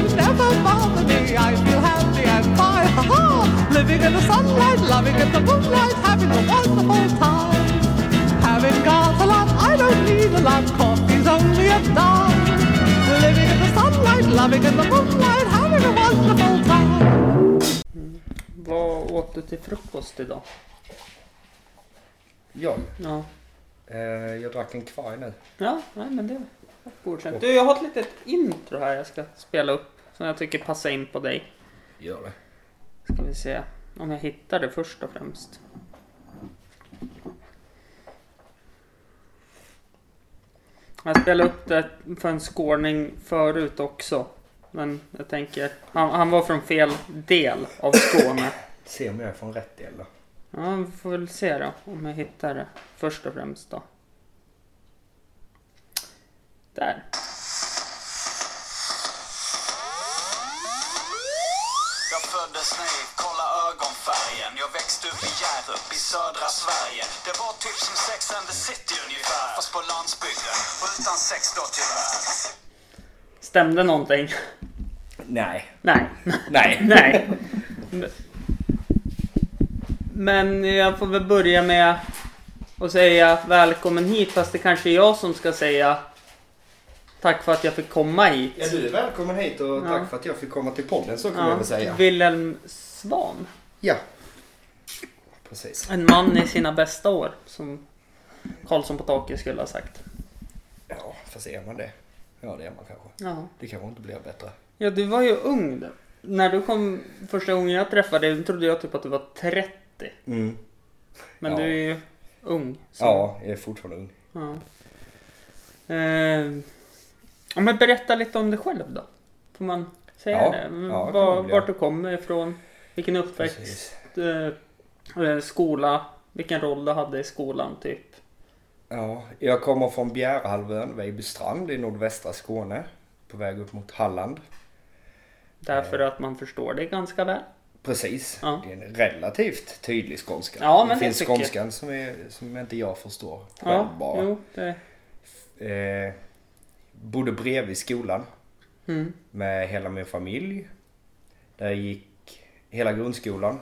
worries never bother me. I feel happy and fine. Ha ha! Living in the sunlight, loving in the moonlight, having a wonderful time. Having got a lot, I don't need a lot. Coffee's only a dime. Living in the sunlight, loving in the moonlight, having a wonderful time. Vad åt du till frukost idag? Ja, Ja. eh, jag drack en kvarg nu. Ja, nej men det godkänt. Du, jag har ett litet intro här jag ska spela upp. Som jag tycker passar in på dig. Gör det. Ska vi se om jag hittar det först och främst. Jag spelade upp det för en skåning förut också. Men jag tänker, han, han var från fel del av Skåne. Se om jag är från rätt del då. Ja, vi får väl se då om jag hittar det först och främst då. Där. Jag föddes naiv, kolla ögonfärgen Jag växte upp i Hjärup i södra Sverige Det var typ som Sex and the City ungefär Fast på landsbygden och utan sex då tyvärr Stämde någonting? Nej. Nej. Nej. Nej. Men jag får väl börja med att säga välkommen hit fast det kanske är jag som ska säga tack för att jag fick komma hit. Ja, du är välkommen hit och Ja. tack för att jag fick komma till podden så kan jag väl säga. Wilhelm Svan. Ja. Precis. En man i sina bästa år som Karlsson på taket skulle ha sagt. Ja, fast är man det? Ja, det är man kanske. Ja. Det kanske inte blir bättre. ja, du var ju ung då. När du kom första gången jag träffade dig trodde jag typ att du var 30. Mm. Men Ja. du är ju ung. så- Ja, jag är fortfarande ung. Ja. Eh, ja, men berätta lite om dig själv då. Får man säga Ja, det? ja, det Var, vart du kommer ifrån? Vilken uppväxt? Eh, eh, skola? Vilken roll du hade i skolan typ? Ja, jag kommer från Bjärehalvön, Vejbystrand i nordvästra Skåne. På väg upp mot Halland. Därför att man förstår det ganska väl. Precis. Ja. Det är en relativt tydlig skånska. Ja, men det det finns jag. skånskan som, är, som inte jag förstår själv Ja, bara. jo, det... Eh, bodde bredvid skolan Mm. med hela min familj. Där gick hela grundskolan.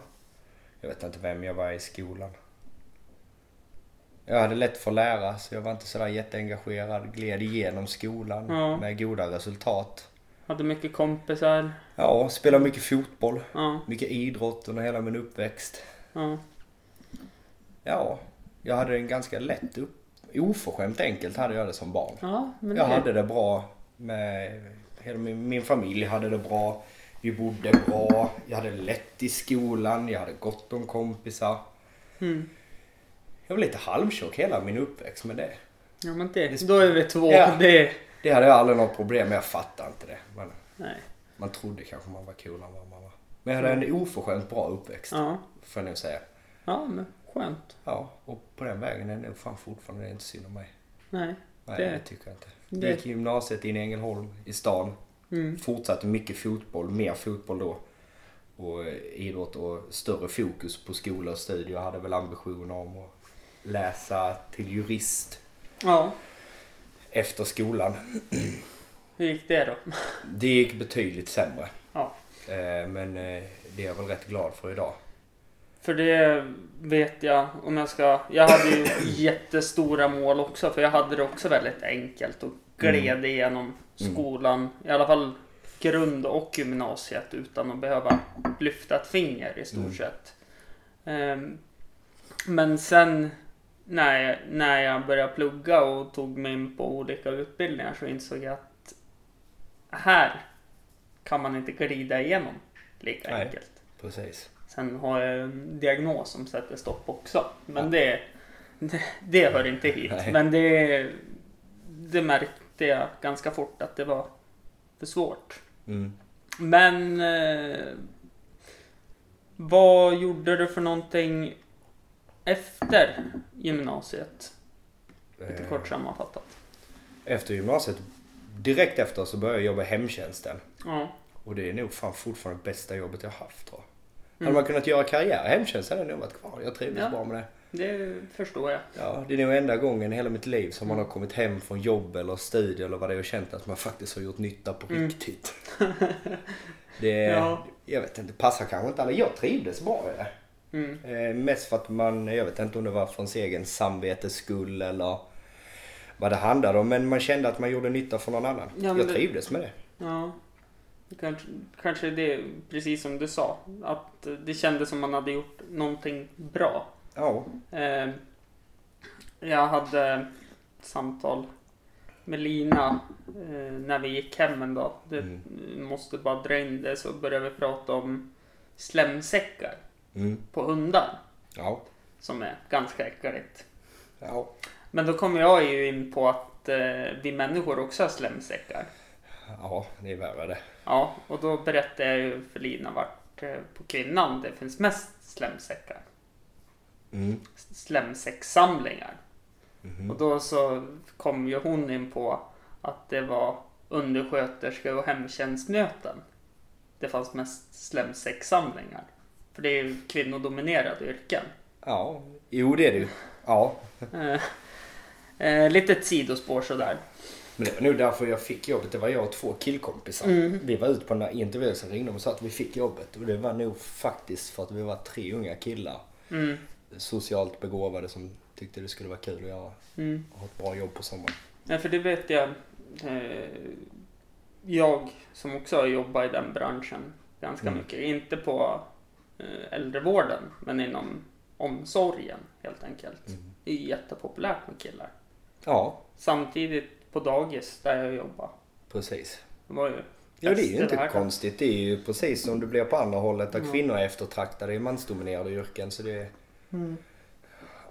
Jag vet inte vem jag var i skolan. Jag hade lätt för att lära så jag var inte sådär jätteengagerad. Gled igenom skolan Ja. med goda resultat. Hade mycket kompisar. Ja, spelade mycket fotboll. Ja, Mycket idrott under hela min uppväxt. ja. Ja, jag hade en ganska lätt upp... Oförskämt enkelt hade jag det som barn. ja men Jag det... hade det bra med... Hela min, min familj hade det bra. Vi bodde bra. Jag hade lätt i skolan. Jag hade gott om kompisar. Mm. Jag var lite halvtjock hela min uppväxt med det. Ja, men det... Då är vi två. Ja. Det... Det hade jag aldrig något problem med. Jag fattade inte det. Man, Nej. man trodde kanske man var coolare än vad man var. Men jag hade en oförskämt bra uppväxt. Ja. Får jag nog säga. Ja, men skönt. Ja, och på den vägen är det nog fan fortfarande det är inte synd om mig. Nej. Nej, Det- det, tycker jag inte. det- Jag gick i gymnasiet in i Ängelholm i stan. Mm. Fortsatte mycket fotboll, mer fotboll då. Och eh, idrott och större fokus på skola och studier. Jag hade väl ambitioner om att läsa till jurist Ja. efter skolan. Hur gick det då? Det gick betydligt sämre. Ja. Eh, Men eh, det är jag väl rätt glad för idag. För det vet jag om jag ska... Jag hade ju jättestora mål också för jag hade det också väldigt enkelt och gled igenom skolan. I alla fall grund och gymnasiet utan att behöva lyfta ett finger i stort Mm. sett. Ehm, Men sen när jag, när jag började plugga och tog mig in på olika utbildningar så insåg jag att här kan man inte glida igenom lika Nej. enkelt. Precis. Sen har jag en diagnos som sätter stopp också. Men det, det, det hör inte hit. Nej. Men det, det märkte jag ganska fort att det var för svårt. Mm. Men eh, vad gjorde du för någonting efter gymnasiet? Lite Eh, kort sammanfattat. Efter gymnasiet, direkt efter så började jag jobba i hemtjänsten. Ja. Och det är nog fan fortfarande bästa jobbet jag haft tror jag. Hade man kunnat göra karriär i hemtjänst hade jag nog varit kvar. Jag trivdes Ja. bra med det. Det förstår jag. Ja, det är nog enda gången i hela mitt liv som man har kommit hem från jobb eller studier eller vad det är och känt att man faktiskt har gjort nytta på Mm. riktigt. Det, Ja. jag vet inte, passar kanske inte alla. Jag trivdes bra i det. Mm. Eh, mest för att man, jag vet inte om det var för ens egen samvetes skull eller vad det handlade om. Men man kände att man gjorde nytta för någon annan. Ja, jag det- trivdes med det. Ja. Kanske, kanske det, precis som du sa, att det kändes som man hade gjort någonting bra. Ja. Eh, jag hade ett samtal med Lina eh, när vi gick hem en dag. Det Mm. måste bara dra in det så började vi prata om slemsäckar Mm. på hundar. Ja. Som är ganska äckligt. Ja. Men då kommer jag ju in på att eh, vi människor också har slemsäckar. Ja, det är värre det. Ja, och då berättade jag ju för Lina vart eh, på kvinnan det finns mest slemsäckar. Mm. Slemsäckssamlingar. Mhm. Och då så kom ju hon in på att det var undersköterska och hemtjänstmöten. Det fanns mest slemsäckssamlingar. För det är ju kvinnodominerade yrken. Ja, jo det är det ju. Ja. Eh, eh, lite ett sidospår sådär. Men det var nog därför jag fick jobbet. Det var jag och två killkompisar. Mm. Vi var ute på den där intervjun som ringde och sa att vi fick jobbet. Och det var nog faktiskt för att vi var tre unga killar. Mm, Socialt begåvade som tyckte det skulle vara kul att göra. mm. Ha ett bra jobb på sommaren. Ja, för det vet jag. Eh, jag som också har jobbat i den branschen ganska Mm. mycket. Inte på eh, äldrevården, men inom omsorgen helt enkelt. Mm. Det är jättepopulärt med killar. Ja, Samtidigt på dagis där jag jobbar. precis. Det var ju Ja, det är ju inte världen. konstigt. Det är ju precis som det blir på andra hållet där Ja. kvinnor är eftertraktade i mansdominerade yrken. Så det är Mm.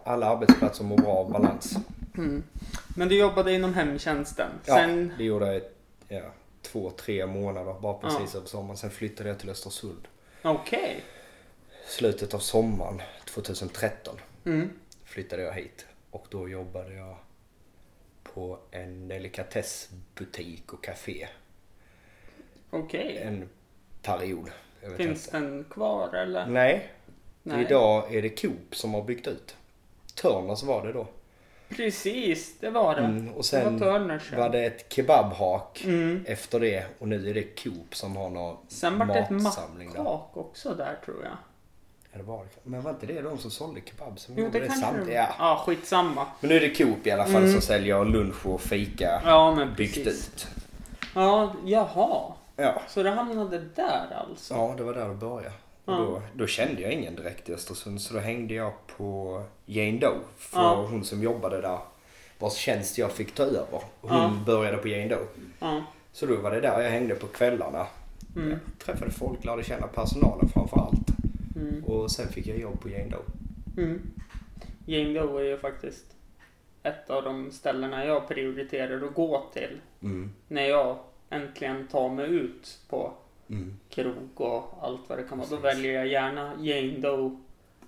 alla arbetsplatser mår bra av balans. Mm. Men du jobbade inom hemtjänsten. Ja, Sen, det gjorde jag ja, två, tre månader bara precis över sommaren. Sen flyttade jag till Östersund. okej. Slutet av sommaren 2013 Mm. flyttade jag hit. Och då jobbade jag på en delikatessbutik och café. Okej. En period. Finns den kvar eller? Nej, Nej. idag är det Coop som har byggt ut. Turners var det då. Precis, det var det. Mm, och det sen var Turners. ja. var det ett kebabhak Mm. efter det och nu är det Coop som har någon Sen var det ett matsamling mackak också där tror jag. Var det. Men var inte det de som sålde kebab som Jo, gjorde det det det Ja. Ja, skitsamma. Men nu är det Coop i alla fall Mm. som säljer lunch och fika Ja, men byggt precis. ut. Ja, jaha. Ja. Så det hamnade där alltså? ja, det var där det började. Och Ja. då, då kände jag ingen direkt i Östersund så då hängde jag på Jane Doe. För Ja. hon som jobbade där vars tjänst jag fick ta över. Hon Ja. började på Jane Doe. Så då var det där jag hängde på kvällarna. Mm. Jag träffade folk, lärde känna personalen framför allt. Mm. Och sen fick jag jobb på Jane Doe. Mm. Jane Doe är ju faktiskt ett av de ställena jag prioriterar att gå till Mm. när jag äntligen tar mig ut på Mm. krog och allt vad det kan vara. Då väljer jag gärna Jane Doe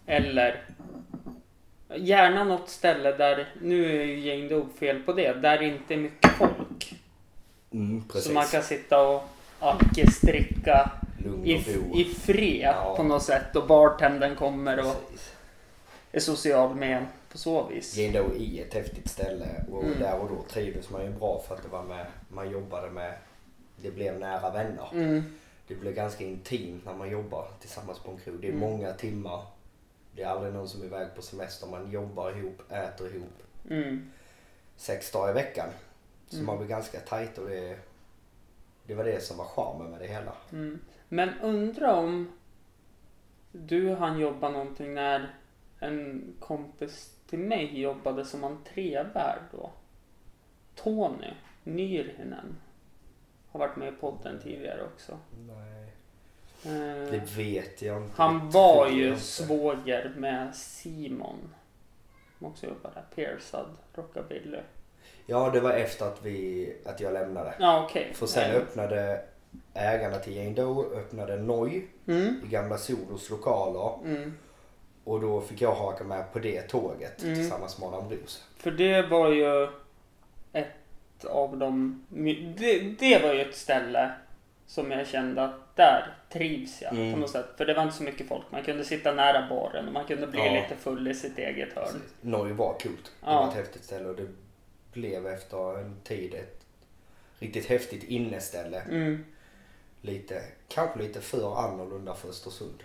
eller gärna något ställe där, nu är ju Jane Doe fel på det, där det inte är mycket folk. Mm. Så man kan sitta och alkestricka Lugn i, och ro. i fred Ja. på något sätt och bartendern kommer och Precis. är social med en på så vis. Jane Doe är ett häftigt ställe och Mm. där och då trivdes man ju bra för att det var med, man jobbade med, det blev nära vänner. Mm. Det blev ganska intimt när man jobbar tillsammans på en krog. Det är Mm. många timmar. Det är aldrig någon som är iväg på semester. Man jobbar ihop, äter ihop Mm. sex dagar i veckan. Så Mm. man blir ganska tajt och det, det var det som var charmen med det hela. Men undra om du han jobba någonting när en kompis till mig jobbade som entrévärd då. Tony Nyrhinen. Har varit med i podden tidigare också. Nej. Eh, Det vet jag inte. han var ju svåger med Simon. Som också jobbar där. Persad Rockabilly. Ja, det var efter att, vi, att jag lämnade. Ja okej. För sen Eh, öppnade ägarna till Jane Doe öppnade Noi Mm. i gamla Solos lokaler. Mm. Och då fick jag haka med på det tåget Mm. tillsammans med Adam Bruce. För det var ju ett av de... Det, det var ju ett ställe som jag kände att där trivs jag Mm. på något sätt. För det var inte så mycket folk. Man kunde sitta nära baren och man kunde bli Ja. lite full i sitt eget hörn. Norge var coolt. Det Ja. var ett häftigt ställe och det blev efter en tid ett riktigt häftigt inneställe. Mm. Lite, kanske lite för annorlunda för Östersund.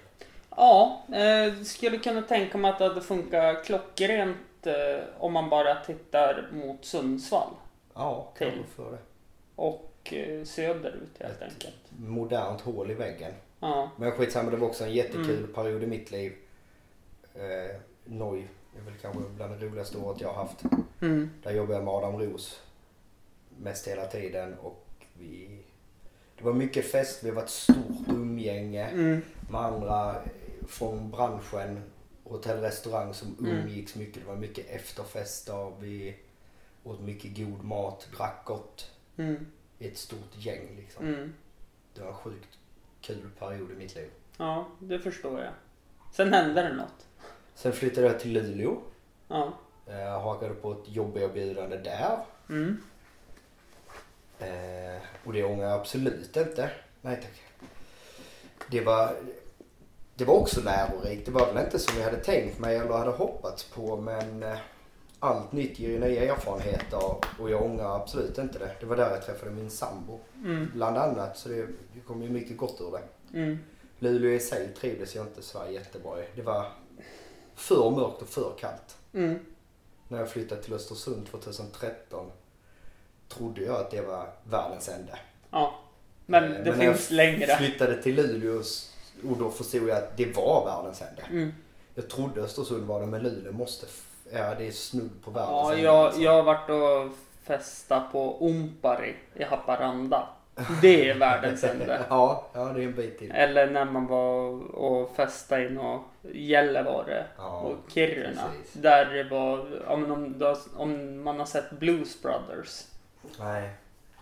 Ja, eh, skulle kunna tänka mig att det hade funkat klockrent eh, om man bara tittar mot Sundsvall Ja, kanske för det. och eh, söderut helt Ett enkelt. modernt hål i väggen. Ja, Men skitsamma, det var också en jättekul Mm. period i mitt liv. Eh, Noj är väl kanske bland det roligaste året jag har haft. mm. Där jobbade jag med Adam Ros mest hela tiden och vi... Det var mycket fest, vi var ett stort umgänge Mm. med andra från branschen, hotell restaurang som Mm. umgicks mycket. Det var mycket efterfester, vi åt mycket god mat, drack gott Mm. ett stort gäng liksom. Mm. Det var en sjukt kul period i mitt liv. Ja, det förstår jag. Sen hände det något. Sen flyttade jag till Luleå. Ja. Jag hakade på ett jobberbjudande där. Mm. Eh, och det ångrar jag absolut inte. Nej tack. Det var, det var också lärorikt. Det var väl inte som jag hade tänkt mig eller hade hoppats på men eh, allt nytt ger ju nya erfarenheter och jag ångrar absolut inte det. Det var där jag träffade min sambo Mm. bland annat så det, det kom ju mycket gott ur det. Mm. Luleå i sig trivdes jag inte så jättebra i. Det var för mörkt och för kallt. Mm. När jag flyttade till Östersund 2013 trodde jag att det var världens ände. Ja. Men Eh, det jag finns längre. flyttade till Luleå och då förstod jag att det var världens ände. Mm. Jag trodde Östersund var det men Luleå måste, ja det är snudd på världens Ja, ände. jag, alltså. jag har varit och festa på Ompari i Haparanda. Det är världens ände. ja, ja, det är en bit till. Eller när man var och festade i nå Gällivare Ja, och Kiruna. precis. Där det var, men om, har- om man har sett Blues Brothers. Nej.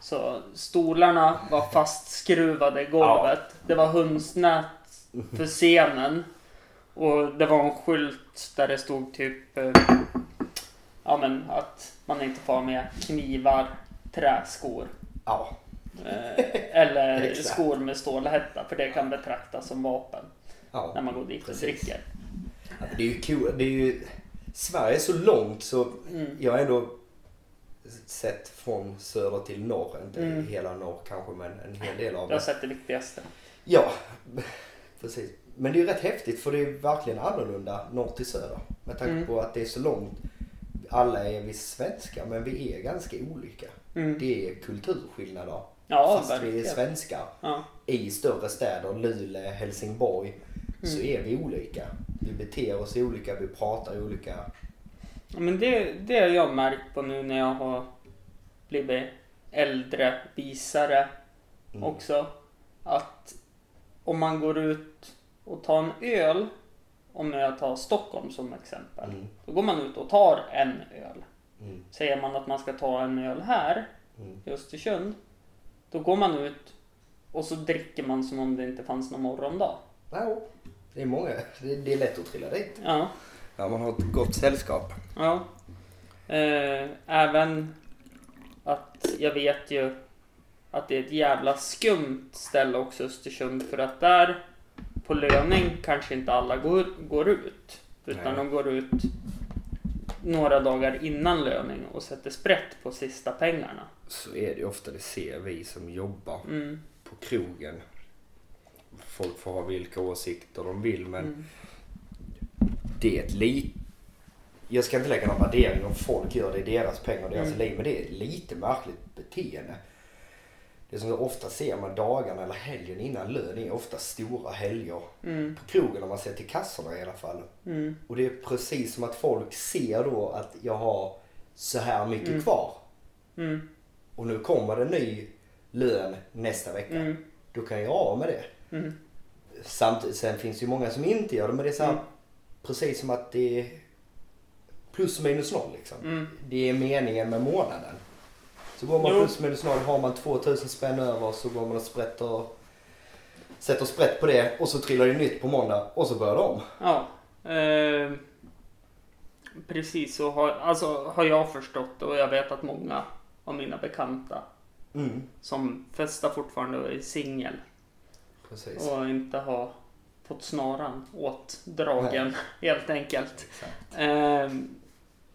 Så stolarna var fastskruvade i golvet. Det var hönsnät för scenen. Och det var en skylt där det stod typ eh, ja, men att man inte får med knivar, träskor Ja, eh, eller skor med stålhätta för det kan betraktas som vapen ja. när man går dit och Precis. dricker. Ja, Det är ju kul. Det är ju, Sverige är så långt så Mm. jag har ändå sett från söder till norr. Inte Mm. hela norr kanske men en hel del av Jag har det. sett det viktigaste. Ja, precis. Men det är ju rätt häftigt för det är verkligen annorlunda norr till söder. Med tanke Mm. på att det är så långt. Alla är vi svenskar men vi är ganska olika. Mm. Det är kulturskillnader. Ja, Fast vi är verkligen. svenskar Ja. i större städer, Luleå, Helsingborg, så Mm. är vi olika. Vi beter oss olika, vi pratar olika. Men det, det har jag märkt på nu när jag har blivit äldre, visare Mm. också. Att om man går ut och tar en öl, om jag tar Stockholm som exempel. Mm. Då går man ut och tar en öl. Mm. Säger man att man ska ta en öl här Mm. i Östersund. Då går man ut och så dricker man som om det inte fanns någon morgondag. Ja, det är många. Det är lätt att trilla dit. Ja. Ja, man har ett gott sällskap. Ja. Eh, även att jag vet ju att det är ett jävla skumt ställe också Östersund för att där på löning kanske inte alla går, går ut. Utan Nej. de går ut några dagar innan löning och sätter sprätt på sista pengarna. Så är det ju ofta, det ser vi som jobbar Mm. på krogen. Folk får ha vilka åsikter de vill men Mm. Det är ett litet... Jag ska inte lägga någon värdering om folk gör det i deras pengar och deras Mm. liv men det är lite märkligt beteende. Det som ofta ser man dagarna eller helgen innan lön är ofta stora helger. Mm. På krogen om man ser till kassorna i alla fall. Mm. Och det är precis som att folk ser då att jag har så här mycket Mm. kvar. Mm. Och nu kommer det ny lön nästa vecka. Mm. Då kan jag göra av med det. Mm. Samtidigt, sen finns det ju många som inte gör det. Men det är så här. Precis som att det är plus minus noll liksom. Mm. Det är meningen med månaden. Så går man Jo. plus minus noll, har man 2000 spänn över så går man och sprätter, sätter sprätt på det och så trillar det nytt på måndag och så börjar det om. Ja. Eh, precis så har, alltså, har jag förstått och jag vet att många av mina bekanta Mm, som festar fortfarande och är singel och inte har fått snaran åtdragen helt enkelt. Ehm,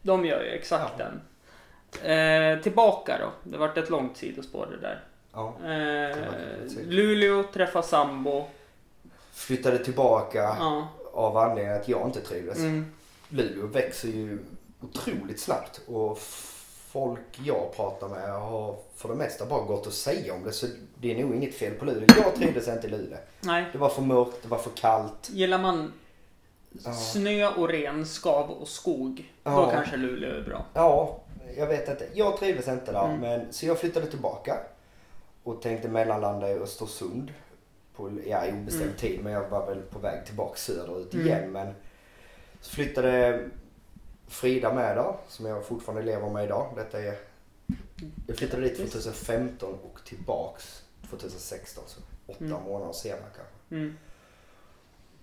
de gör ju exakt Ja. den. Eh, tillbaka då. Det vart ett långt sidospår det där. Ja. Eh. Luleå träffar sambo. Flyttade tillbaka Ja. av anledningen att jag inte trivdes. Mm. Luleå växer ju otroligt snabbt och folk jag pratar med har för det mesta bara gått att säga om det så det är nog inget fel på Luleå. Jag trivdes inte i Luleå. Nej. Det var för mörkt, det var för kallt. Gillar man Ja. snö och ren, skav och skog. Då Ja. kanske Luleå är bra. Ja, jag vet inte. Jag trivdes inte där Mm. men så jag flyttade tillbaka och tänkte mellanlanda i Östersund på ja, obestämd Mm. tid men jag var väl på väg tillbaka söderut Mm. igen men så flyttade Frida med där som jag fortfarande lever med idag. Detta är, jag flyttade dit 2015 och tillbaks 2016 så åtta Mm. månader senare kanske. Mm.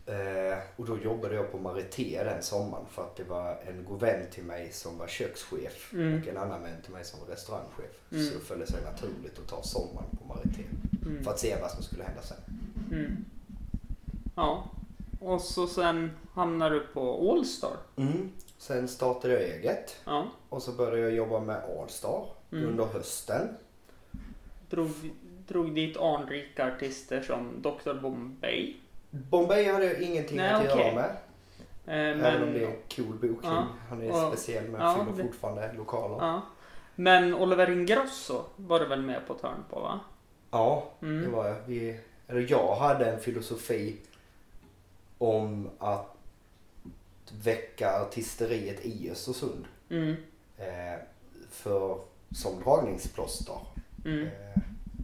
Eh, och då jobbade jag på Marité den sommaren för att det var en god vän till mig som var kökschef Mm. och en annan vän till mig som var restaurangchef. Mm. Så det föll sig naturligt att ta sommaren på Marité Mm. för att se vad som skulle hända sen. Mm. Ja. Och så sen hamnar du på Allstar. Mm. Sen startade jag eget Ja. och så började jag jobba med Allstar Mm. under hösten. Drog, drog dit anrika artister som Dr Bombay. Bombay hade jag ingenting Nej, att okej. göra med. Eh, Även om men, det är en cool bokning. Ja. Han är Och- speciell men ja, fyller fortfarande lokaler. ja. men Oliver Ingrosso var du väl med på ett hörn på va? Ja, Mm. det var jag. Vi, eller jag hade en filosofi om att väcka artisteriet i Östersund. Mm. Eh, för, som dragningsplåster. Mm. Eh,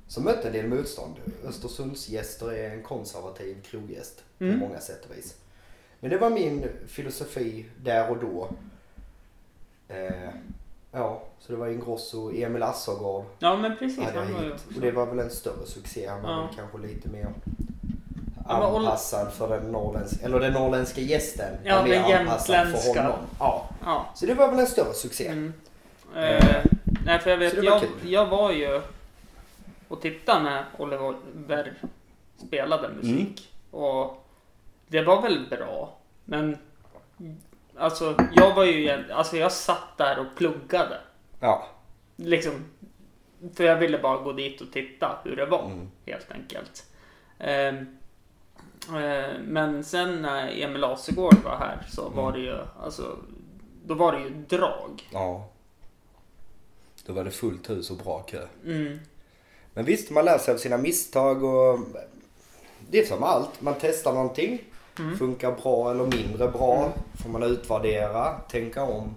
som mötte en del motstånd. Östersunds gäster är en konservativ kroggäst Mm. på många sätt och vis. Men det var min filosofi där och då. Eh, ja, så det var Ingrosso, Emil Assergård Ja men precis. hade hit. Och det var väl en större succé. Han var Ja. väl kanske lite mer Ja, anpassad för den norrländska, eller den norrländska gästen. Ja, mer den anpassad för jämtländska. honom. Ja, Ja. så det var väl en större succé. Mm. Eh, nej för jag vet, jag, kul. jag var ju och tittade när Oliver spelade musik. Mm. Och det var väl bra. Men alltså jag var ju, alltså jag satt där och pluggade. Ja. Liksom, för jag ville bara gå dit och titta hur det var Mm. helt enkelt. Eh, men sen när Emil Asegård var här så Mm. var det ju, alltså, då var det ju drag. Ja. Då var det fullt hus och bra kö. Mm. Men visst, man lär sig av sina misstag och det är som allt. Man testar någonting. Mm. Funkar bra eller mindre bra. Får man utvärdera, tänka om.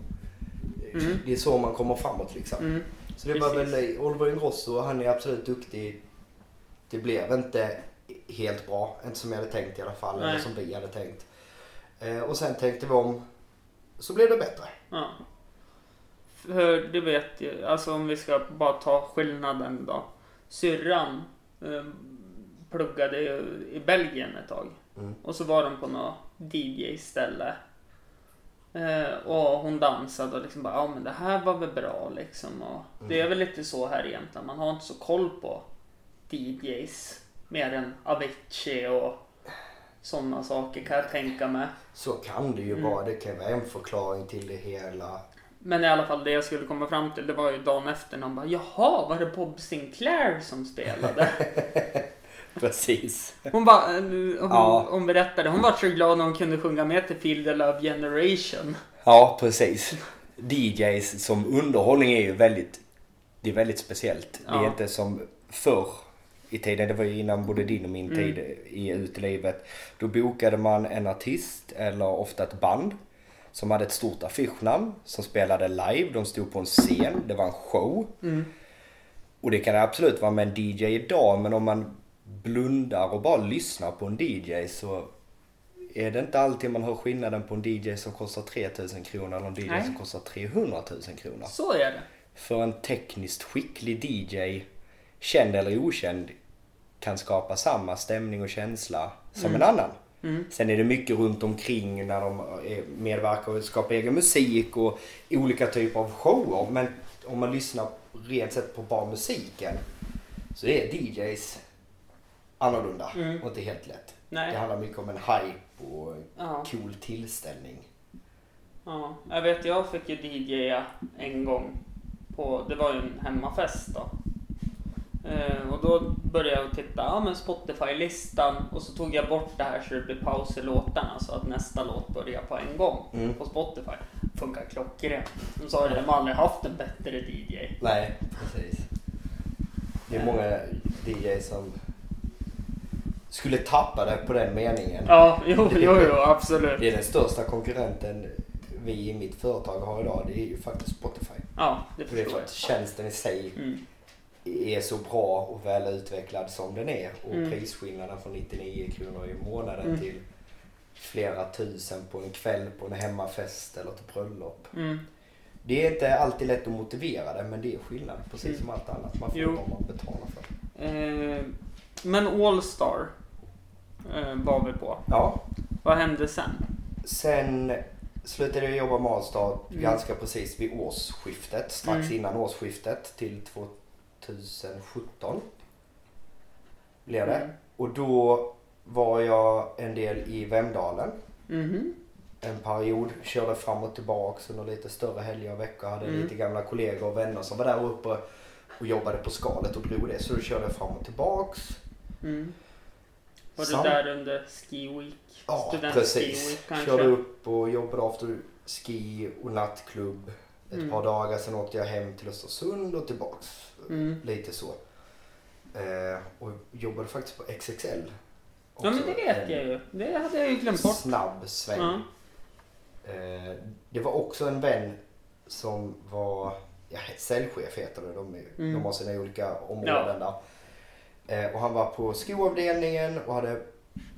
Mm. Det är så man kommer framåt liksom. Mm. Så det var väl Oliver Ingrosso, han är absolut duktig. Det blev inte helt bra. Inte som jag hade tänkt i alla fall. Nej. Eller som vi hade tänkt. Eh, och sen tänkte vi om. Så blev det bättre. Ja. För du vet ju, alltså om vi ska bara ta skillnaden då. Syrran eh, pluggade ju i Belgien ett tag. Mm. Och så var de på något DJ-ställe. Eh, och hon dansade och liksom bara, ja men det här var väl bra liksom. Och Det är väl lite så här egentligen. Man har inte så koll på DJs. Mer än Avicii och sådana saker kan jag tänka mig. Så kan det ju Mm. vara. Det kan vara en förklaring till det hela. Men i alla fall det jag skulle komma fram till det var ju dagen efter när hon bara Jaha, var det Bob Sinclair som spelade? Precis. Hon bara, eh, hon, Ja. hon berättade, hon var så glad när hon kunde sjunga med till Feel the Love Generation. Ja, precis. DJs som underhållning är ju väldigt, det är väldigt speciellt. Det är Ja. inte som förr i tiden, det var ju innan både din och min Mm. tid i utelivet. Då bokade man en artist eller ofta ett band som hade ett stort affischnamn som spelade live. De stod på en scen, det var en show. Mm. Och det kan det absolut vara med en DJ idag men om man blundar och bara lyssnar på en DJ så är det inte alltid man hör skillnaden på en DJ som kostar 3000 kronor eller en DJ Nej. som kostar 300 000 kronor. Så är det. För en tekniskt skicklig DJ, känd eller okänd, kan skapa samma stämning och känsla som en annan. Mm. Sen är det mycket runt omkring när de medverkar och skapar egen musik och olika typer av shower. Men om man lyssnar rent sett på bara musiken så är DJs annorlunda Mm. och inte helt lätt. Det Nej. handlar mycket om en hype och Ja. cool tillställning. ja. Jag vet, jag fick ju DJa en gång. På, det var ju en hemmafest då. Eh, och då började jag titta, ja men Spotify-listan och så tog jag bort det här så det blir paus i låtarna så att nästa låt börjar på en gång Mm. på Spotify. Funkar klockrent. De sa det, de har aldrig haft en bättre DJ. Nej, precis. Det är många DJs som skulle tappa det på den meningen. Ja, jo, jo, jo absolut. Det är den största konkurrenten vi i mitt företag har idag. Det är ju faktiskt Spotify. Ja, det För förstår för jag. att tjänsten i sig Mm. Är så bra och väl utvecklad som den är. Och Mm. prisskillnaden från 99 kronor i månaden Mm. till flera tusen på en kväll på en hemmafest eller ett bröllop. Mm. Det är inte alltid lätt att motivera det men det är skillnad precis Mm. som allt annat. Man får Jo. vad man betalar för. Eh, men Allstar eh, var vi på. Ja, Vad hände sen? sen slutade jag jobba med Allstar Mm. ganska precis vid årsskiftet. Strax Mm. innan årsskiftet till 2017. Blev det. Mm. Och då var jag en del i Vemdalen. Mhm. En period. Körde fram och tillbaks under lite större helger och veckor. Hade Mm. lite gamla kollegor och vänner som var där uppe och jobbade på skalet och drog det. Så då körde jag fram och tillbaks. Mm. Var Sam- du där under Ski Week? Ja, Student Ski precis. Week kanske? Körde upp och jobbade after ski och nattklubb ett Mm. par dagar. Sen åkte jag hem till Östersund och tillbaks. Mm. Lite så. Eh, och jobbade faktiskt på XXL. Ja men Också det vet en jag ju. Det hade jag ju glömt bort. Snabb sväng. Ja. Eh, det var också en vän som var ja, säljchef heter det. De, är- Mm. de har sina olika områden där. Eh, och han var på skoavdelningen och hade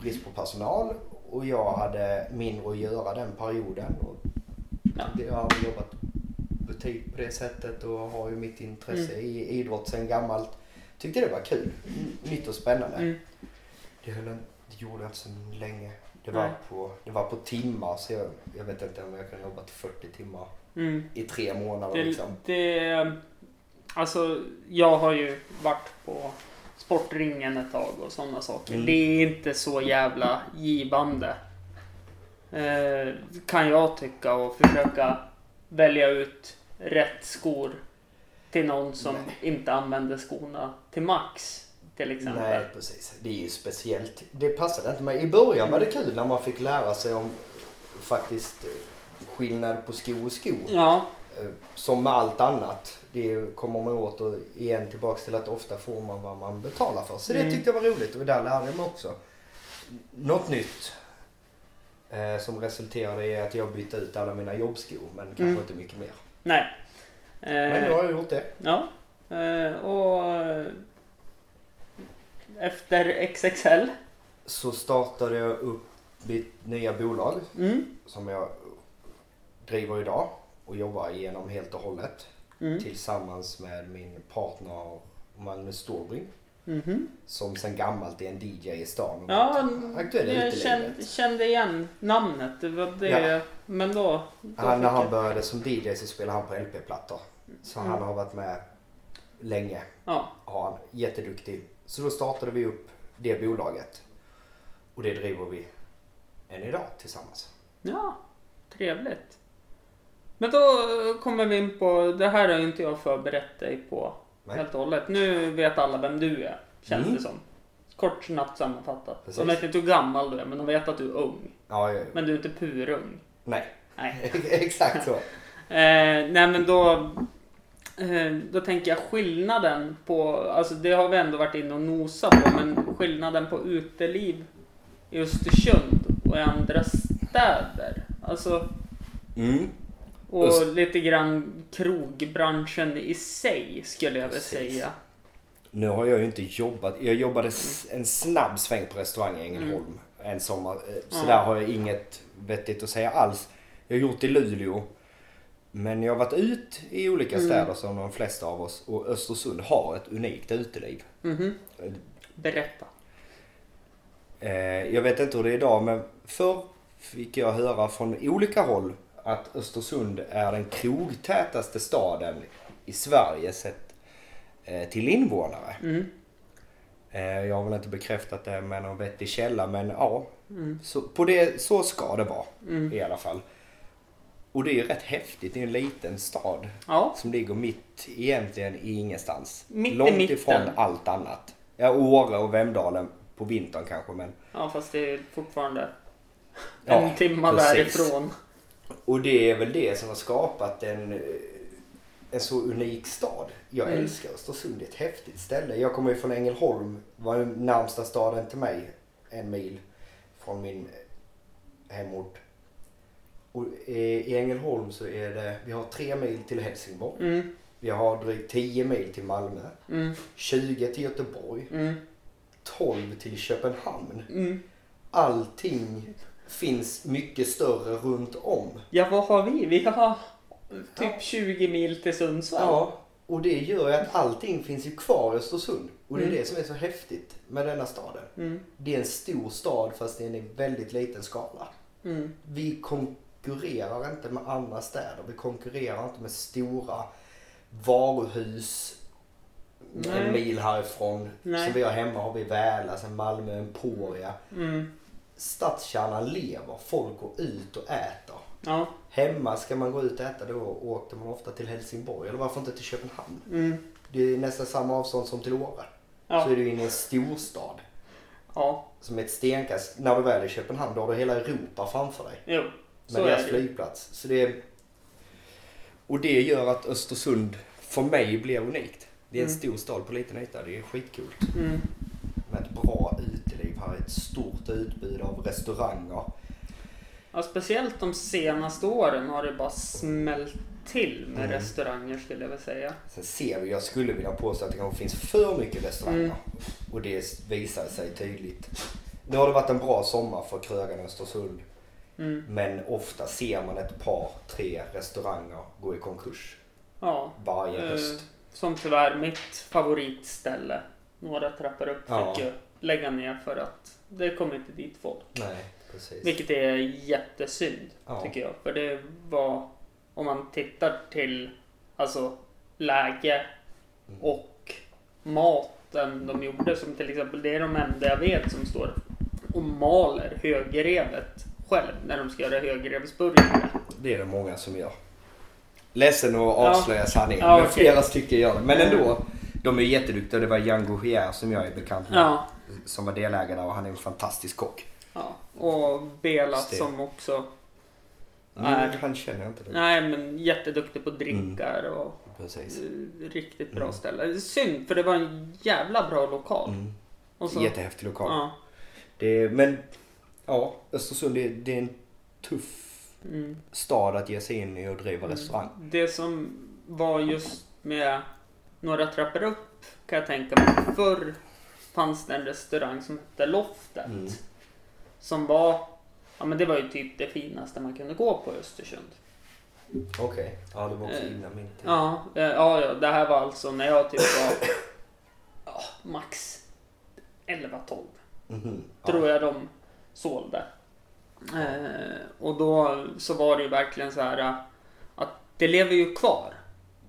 brist på personal. Och jag hade mindre att göra den perioden. Och Ja. Jag hade jobbat butik på det sättet och har ju mitt intresse Mm. i idrott sen gammalt. Tyckte det var kul. Nytt och spännande. Mm. Det, höll, en- det gjorde jag inte så länge. Det var, Nej. på, det var på timmar så jag, jag vet inte om jag kan jobba till 40 timmar Mm. i tre månader Det, liksom. det, alltså, jag har ju varit på Sportringen ett tag och sådana saker. Mm. Det är inte så jävla givande. Eh, kan jag tycka och försöka välja ut rätt skor till någon som inte använder skorna till max. Till exempel. Nej precis. Det är ju speciellt. Det passade inte mig. I början var det kul när man fick lära sig om faktiskt eh, skillnad på sko och sko. Ja, Eh, Som med allt annat. Det kommer man åt och igen tillbaks till att ofta får man vad man betalar för. Så det Mm. tyckte jag var roligt och där lärde jag mig också. Något nytt. Eh, som resulterade i att jag bytte ut alla mina jobbskor men kanske Mm. inte mycket mer. nej. Men Eh, har jag gjort det. Ja. Eh, och eh, efter XXL. Så startade jag upp mitt nya bolag Mm. som jag driver idag och jobbar igenom helt och hållet. Mm. Tillsammans med min partner Magnus Stårbring. Mhm. Som sen gammalt är en DJ i stan. Ja, aktuell jag kände, kände igen namnet. Det var det. Ja. Men då... då Han, när han jag- började som DJ så spelade han på LP-plattor. Så Mm. han har varit med länge. Ja. Har han. Jätteduktig. Så då startade vi upp det bolaget. Och det driver vi än idag tillsammans. ja, trevligt. Men då kommer vi in på... Det här har inte jag förberett dig på Nej. helt och hållet. Nu vet alla vem du är, känns Mm. det som. Kort snabbt sammanfattat. Precis. De vet inte hur gammal du är, men de vet att du är ung. Ja, ja, Men du är inte purung. nej. Nej. Exakt så. Eh, nej men då, eh, då tänker jag skillnaden på, alltså det har vi ändå varit inne och nosat på, men skillnaden på uteliv i Östersund och i andra städer. Alltså, Mm. Och Öst- lite grann krogbranschen i sig skulle jag väl Precis. säga. Nu har jag ju inte jobbat. Jag jobbade s- en snabb sväng på restaurang i Ängelholm Mm. en sommar. Eh, Så Ja. där har jag inget vettigt att säga alls. Jag har gjort i Luleå. Men jag har varit ut i olika Mm. städer som de flesta av oss. Och Östersund har ett unikt uteliv. Mhm. Berätta. Eh, Jag vet inte hur det är idag men förr fick jag höra från olika håll att Östersund är den krogtätaste staden i Sverige sett eh, till invånare. Mm. Eh, Jag har väl inte bekräftat det med någon vettig källa men ja. Mm. Så, på det, så ska det vara Mm. i alla fall. Och det är ju rätt häftigt. Det är en liten stad Ja, som ligger mitt egentligen i ingenstans. Mitt i Långt mitten. ifrån allt annat. Ja, Åre och Vemdalen på vintern kanske men. ja fast det är fortfarande Ja, en timma precis. därifrån. Och det är väl det som har skapat en, eh, en så unik stad. Jag Mm. älskar Östersund, det är ett häftigt ställe. Jag kommer ju från Ängelholm, var den närmsta staden till mig, en mil från min eh, hemort. Och eh, i Ängelholm så är det, vi har tre mil till Helsingborg. Mm, Vi har drygt 10 mil till Malmö. mm, 20 till Göteborg. mm, 12 till Köpenhamn. mm. Allting finns mycket större runt om. Ja, vad har vi? Vi har typ Ja. 20 mil till Sundsvall. Ja, och det gör ju att allting finns ju kvar i Östersund. Och det är Mm. det som är så häftigt med denna staden. Mm, Det är en stor stad fast det är en väldigt liten skala. mm, Vi konkurrerar inte med andra städer. Vi konkurrerar inte med stora varuhus Nej. en mil härifrån. Nej. Som vi har hemma har vi Väla, sen Malmö, Emporia. mm. Stadskärnan lever. Folk går ut och äter. Ja, Hemma ska man gå ut och äta då åkte man ofta till Helsingborg. Eller varför inte till Köpenhamn? mm. Det är nästan samma avstånd som till Åre. Ja. Så är du inne i en storstad. ja, Som ett stenkast. När du väl är i Köpenhamn då har du hela Europa framför dig. jo. Med deras det. flygplats. Så det är... Och det gör att Östersund för mig blir unikt. Det är en Mm. stor stad på liten yta. Det är skitkul. Mm. Med ett bra uteliv här. Stort utbud av restauranger. Ja, speciellt de senaste åren har det bara smält till med Mm. restauranger skulle jag vilja säga. Sen ser vi, jag skulle vilja påstå att det kanske finns för mycket restauranger. Mm. Och det visar sig tydligt. Nu har det varit en bra sommar för krögarna i Östersund. Mm. Men ofta ser man ett par, tre restauranger gå i konkurs Ja, varje eh, höst. som tyvärr mitt favoritställe. Några trappor upp Ja. fick ju lägga ner för att det kom inte dit folk. Nej, precis. Vilket är jättesynd Ja. tycker jag. För det var, om man tittar till alltså läge Mm. och maten de gjorde. Som till exempel, det är de enda jag vet som står och maler högrevet själv när de ska göra högrevsburgare. Det är det många som gör. Ledsen att avslöja sanningen. Ja, men okej. flera stycken gör det. Men ändå. De är jätteduktiga. Det var Jan Gouchier som jag är bekant med. Ja, Som var delägare och han är en fantastisk kock. ja. och Bela Just det. som också Mm, är, han känner jag inte. Det. nej men jätteduktig på drinkar och Precis. eh, riktigt bra Mm. ställe. Synd för det var en jävla bra lokal. Mm. Och så, Jättehäftig lokal. ja, Det men ja, Östersund det, det är en tuff mm. stad att ge sig in i och driva restaurang. Det som var just med några trappor upp kan jag tänka mig. Förr fanns det en restaurang som hette Loftet. Mm. Som var, ja men det var ju typ det finaste man kunde gå på i Östersund. Okej. Ja, det var också Eh, innan min tid. Ja, eh, ja, ja, det här var alltså när jag typ var ja, max 11-12. Mhm. Tror jag de sålde. Eh, och då så var det ju verkligen så här eh, att det lever ju kvar.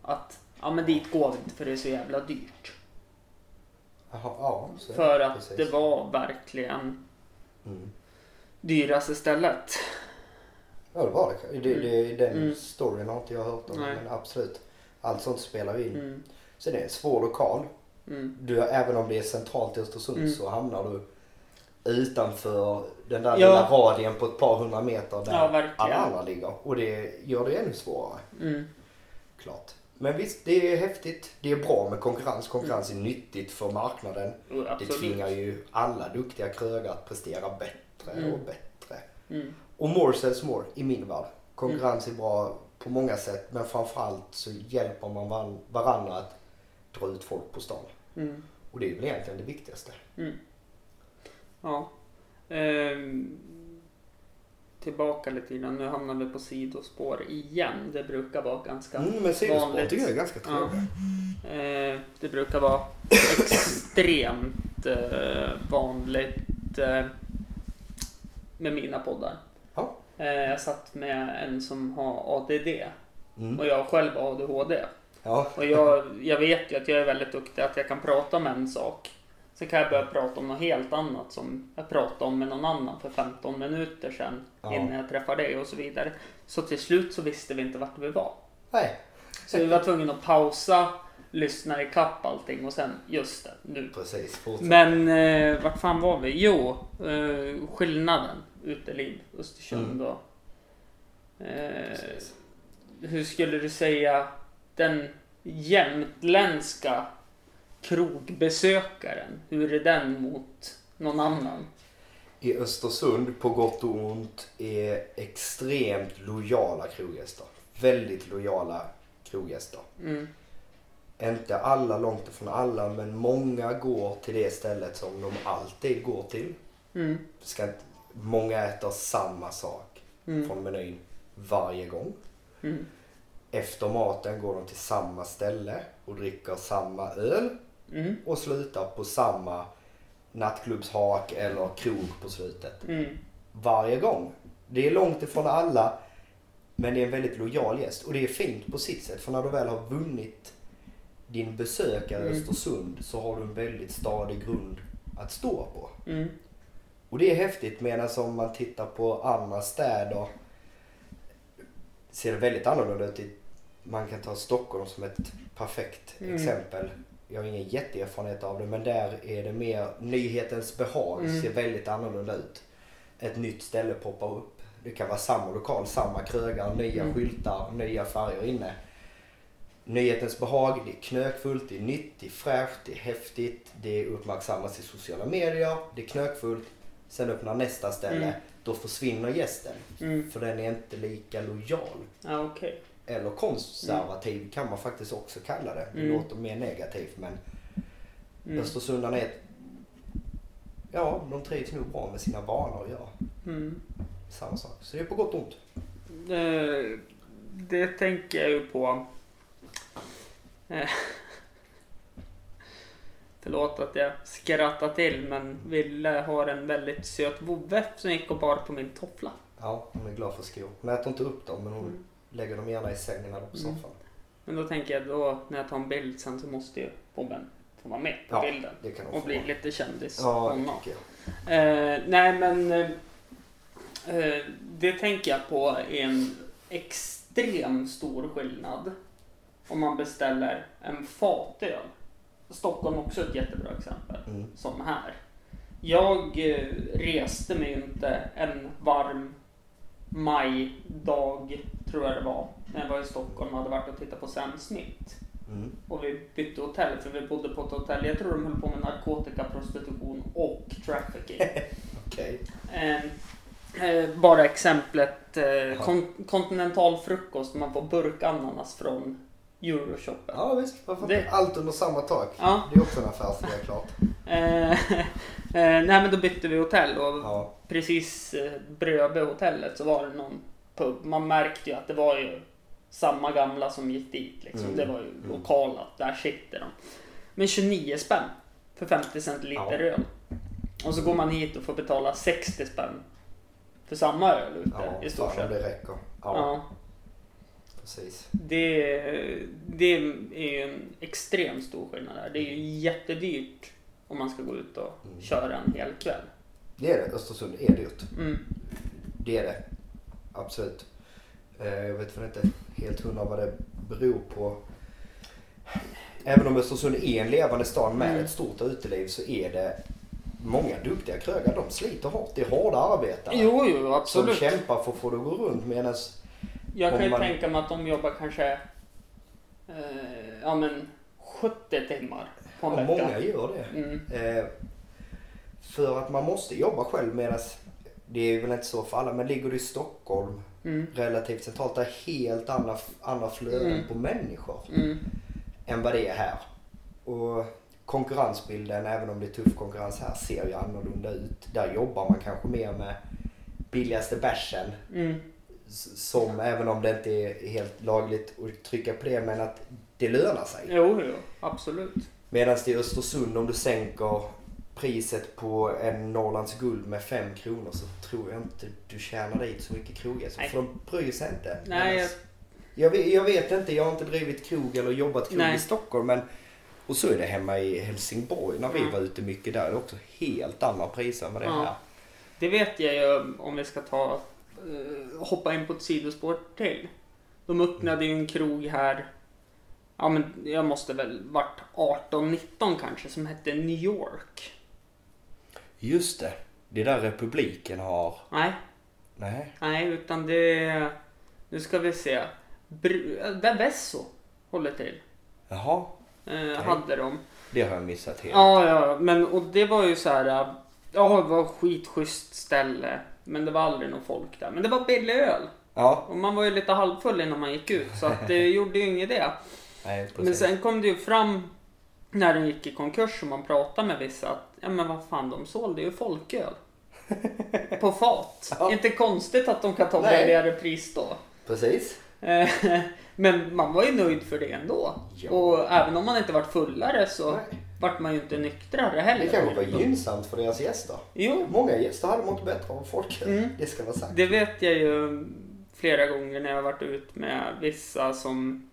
Att ja men dit går vi inte för det är så jävla dyrt. Jaha, ja, så För att Precis. det var verkligen Mm. dyraste stället. Ja, det var det. det, det den Mm. storyn har inte jag hört om. Nej. Men absolut. Allt sånt spelar in. Mm, Så det är en svår lokal. mm, Du, även om det är centralt i Östersund Mm. så hamnar du utanför den där Ja. lilla radien på ett par hundra meter där Ja, alla andra ligger. Och det gör det ännu svårare. mm, Klart. Men visst, det är häftigt. Det är bra med konkurrens. Konkurrens är nyttigt för marknaden. Jo, Det tvingar ju alla duktiga krögare att prestera bättre Mm. och bättre. Mm, Och more sells more i min värld. Konkurrens är bra på många sätt men framförallt så hjälper man var- varandra att dra ut folk på stan. mm, Och det är väl egentligen det viktigaste. mm. Ja. Ehm, tillbaka lite grann. Nu hamnar vi på sidospår igen. Det brukar vara ganska Mm, men sidospår vanligt. tycker jag är ganska Ja. trevligt. Eh, det brukar vara extremt eh, vanligt eh, med mina poddar. Ja. Jag satt med en som har ADD Mm. och jag själv har ADHD. Ja. Och jag, jag vet ju att jag är väldigt duktig att jag kan prata om en sak Sen kan jag börja prata om något helt annat som jag pratade om med någon annan för 15 minuter sedan Ja. innan jag träffade dig och så vidare. Så till slut så visste vi inte vart vi var. Nej, Så vi var tvungna att pausa, lyssna ikapp allting och sen just det, nu. precis. Fortsätt. Men eh, vart fan var vi? Jo, eh, skillnaden uteliv, Östersund och... Eh, hur skulle du säga den jämtländska krogbesökaren? Hur är den mot någon annan? I Östersund, på gott och ont, är extremt lojala kroggäster. Väldigt lojala kroggäster. Mm. Inte alla, långt ifrån alla, men många går till det stället som de alltid går till. Mm. Ska inte, många äter samma sak Mm. från menyn varje gång. Mm. Efter maten går de till samma ställe och dricker samma öl Mm. och slutar på samma nattklubbshak eller krog på slutet. Mm. Varje gång. Det är långt ifrån alla men det är en väldigt lojal gäst och det är fint på sitt sätt för när du väl har vunnit din besökare Mm. Östersund så har du en väldigt stadig grund att stå på. Mm. Och det är häftigt medan om man tittar på andra städer ser det väldigt annorlunda ut. Man kan ta Stockholm som ett perfekt Mm. exempel. Jag har ingen jätteerfarenhet av det men där är det mer nyhetens behag Mm. ser väldigt annorlunda ut. Ett nytt ställe poppar upp. Det kan vara samma lokal, samma krögar, nya Mm. skyltar, nya färger inne. Nyhetens behag, det är knökfullt, det är nytt, det är fräscht, det är häftigt, det uppmärksammas i sociala medier, det är knökfullt. Sen öppnar nästa ställe, Mm. då försvinner gästen. Mm. För den är inte lika lojal. Ja, okej. Eller konservativ kan man faktiskt också kalla det. Det Mm. låter mer negativt men Mm. Östersundarna är... Ja, de trivs nog bra med sina vanor ja. Mm. Samma sak. Så det är på gott och ont. Eh, det tänker jag ju på. Eh, Förlåt att jag skrattar till men Ville har en väldigt söt vovve som gick och bar på min toffla. Ja, hon är glad för skor. Hon äter inte upp dem men hon Mm. Lägger dem gärna i sängen eller på Mm. soffan. Men då tänker jag då när jag tar en bild sen så måste ju vovven få vara med på Ja, bilden. Det kan hon Och bli lite kändis. Ja, det. Eh, nej men eh, eh, det tänker jag på är en extrem stor skillnad om man beställer en fatöl. Stockholm också ett jättebra exempel Mm. som här. Jag eh, reste mig inte en varm majdag tror jag det var när jag var i Stockholm och hade varit och tittat på Sam Smith. Mm. Och vi bytte hotell för vi bodde på ett hotell. Jag tror de höll på med narkotika, prostitution och trafficking. Okej. Eh, eh, bara exemplet eh, kon kontinental frukost man får burkananas från Euroshoppen. Ja visst, varför Det-? Allt under samma tak. Ja. Det är också en affärsidé klart. Eh, eh, nej men då bytte vi hotell och Ja. precis eh, bredvid hotellet så var det någon pub. Man märkte ju att det var ju samma gamla som gick dit. Liksom. Mm. Det var ju lokala, där sitter de. Men 29 spänn för 50 centiliter Ja. öl. Och så går man hit och får betala 60 spänn för samma öl ute Ja, i stort sett. det räcker. Ja, Ja, precis. det, det är ju en extremt stor skillnad där. Det är ju jättedyrt om man ska gå ut och Mm. köra en hel kväll. Det är det. Östersund är dyrt. Mm. Det är det. Absolut. Eh, Jag vet inte helt hundra vad det beror på. Även om Östersund är en levande stad med Mm. ett stort uteliv så är det många duktiga krögare. De sliter hårt. Det är hårda arbetare. Jo, jo, som absolut. kämpar för att få det att gå runt medan Jag kan ju man- tänka mig att de jobbar kanske eh, ja, men 70 timmar på en ja, vecka. många gör det. Mm. Eh, för att man måste jobba själv medan det är väl inte så för alla men ligger du i Stockholm Mm. relativt centralt där är helt andra, andra flöden Mm. på människor Mm. än vad det är här. Och konkurrensbilden, även om det är tuff konkurrens här, ser ju annorlunda ut. Där jobbar man kanske mer med billigaste bärsen. Mm. Som, även om det inte är helt lagligt att trycka på det, men att det lönar sig. Jo, jo, absolut. Medan det i Östersund, om du sänker priset på en Norrlands guld med 5 kronor så tror jag inte du tjänar dit så mycket kroggäster. Nej. För de bryr sig inte. Nej, Medans- jag, vet, jag vet inte, jag har inte drivit krog eller jobbat krog Nej. i Stockholm men Och så är det hemma i Helsingborg när vi Mm. var ute mycket där. Det är också helt andra priser än vad det är Ja. här. Det vet jag ju om vi ska ta eh, hoppa in på ett sidospår till. De öppnade ju en krog här. Ja men jag måste väl varit 18-19 kanske som hette New York. Just det. Det är där republiken har... Nej, Nej. nej utan det Nu ska vi se. Br- där Vesso håller till. Jaha. Eh, Hade de. Det har jag missat helt. Ja, ja, men och det var ju så här. Ja, det var skitschysst ställe. Men det var aldrig någon folk där. Men det var billig öl. Ja. Och man var ju lite halvfull innan man gick ut. Så att det gjorde ju inget det. Nej. Men sen kom det ju fram när den gick i konkurs och man pratade med vissa att ja men vad fan de sålde ju folköl. På fat. Ja. Inte konstigt att de kan ta Nej. billigare pris då. Precis. Men man var ju nöjd för det ändå. Ja. Och även om man inte varit fullare så Nej. vart man ju inte nyktrare heller. Det kanske var gynnsamt för deras gäster. Jo, Många gäster hade mått bättre av folköl. Mm. Det ska vara sagt. det vet jag ju flera gånger när jag varit ut med vissa som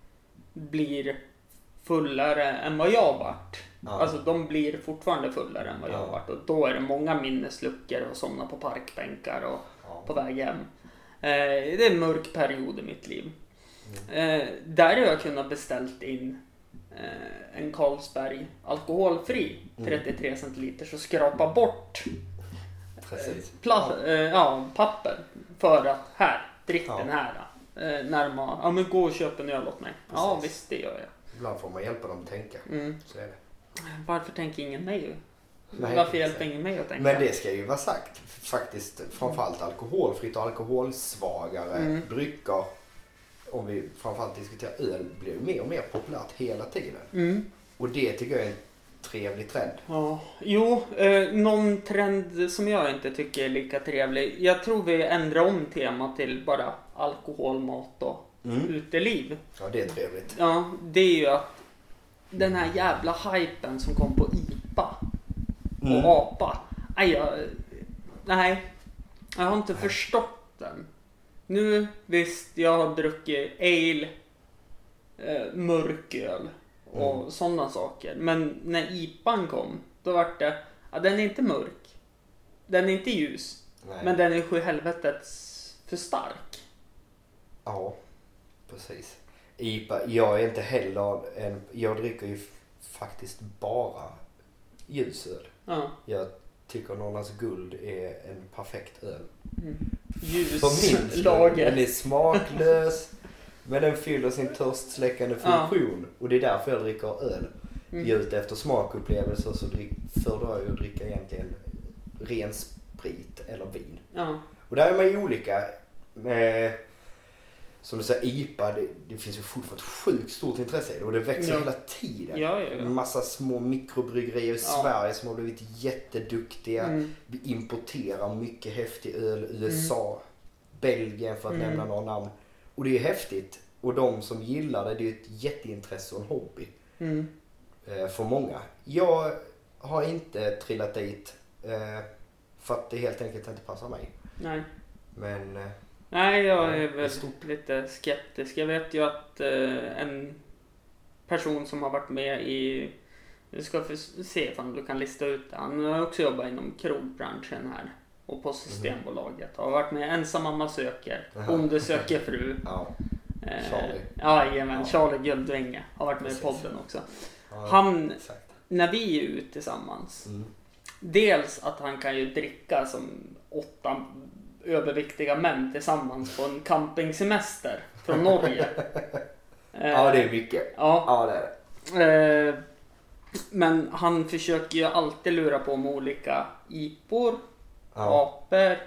blir fullare än vad jag varit. Ja. Alltså de blir fortfarande fullare än vad jag Ja. har varit och då är det många minnesluckor och somna på parkbänkar och Ja. på väg hem. Eh, det är en mörk period i mitt liv. Mm. Eh, där har jag kunnat beställt in eh, en Carlsberg alkoholfri Mm. 33 centiliter och skrapa bort pla- eh, ja, papper för att här, drick Ja. den här. Eh, närma, ja men gå och köp en öl åt mig. Ja Precis. visst det gör jag. Ibland får man hjälpa dem att tänka. Mm. Så är det. Varför tänker ingen mig? Nej, Varför hjälper ingen mig att tänka? Men det ska ju vara sagt. Faktiskt framförallt alkoholfritt och alkoholsvagare Mm. drycker. Om vi framförallt diskuterar öl blir ju mer och mer populärt hela tiden. Mm. Och det tycker jag är en trevlig trend. Ja, jo, eh, någon trend som jag inte tycker är lika trevlig. Jag tror vi ändrar om temat till bara alkohol, mat och Mm. uteliv. Ja, det är trevligt. Ja, det är ju att den här jävla hypen som kom på IPA och Mm. APA. Nej, jag, nej, jag har inte förstått den. Nu visst, jag har druckit ale, eh, mörköl och Mm. sådana saker. Men när IPAn kom, då vart det, ja den är inte mörk. Den är inte ljus. Nej. Men den är sju helvetets för stark. Ja, precis. IPA, jag är inte heller en... Jag dricker ju faktiskt bara ljusöl. Ja. Jag tycker Norrlands guld är en perfekt öl. Mm. Skull. Ljuslager. Den är smaklös. Men den fyller sin törstsläckande Ja. funktion. Och det är därför jag dricker öl. Mm. Är jag ute efter smakupplevelser så föredrar jag att dricka egentligen ren sprit eller vin. Ja. Och där är man ju olika. Med, som du säger, IPA, det, det finns ju fortfarande ett sjukt stort intresse i det och det växer Ja. hela tiden. Ja, ja, ja. Massa små mikrobryggerier i. Sverige som har blivit jätteduktiga. Mm. Vi importerar mycket häftig öl. USA, Belgien för att Mm. nämna några namn. Och det är häftigt. Och de som gillar det, det är ett jätteintresse och en hobby Mm. eh, för många. Jag har inte trillat dit eh, för att det helt enkelt inte passar mig. Nej. Men eh, Nej, jag Ja, är väl lite skeptisk. Jag vet ju att eh, en person som har varit med i... Du ska se om du kan lista ut det. Han har också jobbat inom krogbranschen här. Och på Systembolaget. Har varit med Ensam mamma söker. Bonde söker fru. ja. Eh, Charlie. Ja, jajamän. Ja. Charlie Guldvinge har varit med Precis. i podden också. ja Han, Exakt. när vi är ute tillsammans. Mm. Dels att han kan ju dricka som åtta överviktiga män tillsammans på en campingsemester från Norge. Eh, Ja, det är mycket. Ja, Ja, det är det. eh, men han försöker ju alltid lura på med olika IPor, Ja. apor.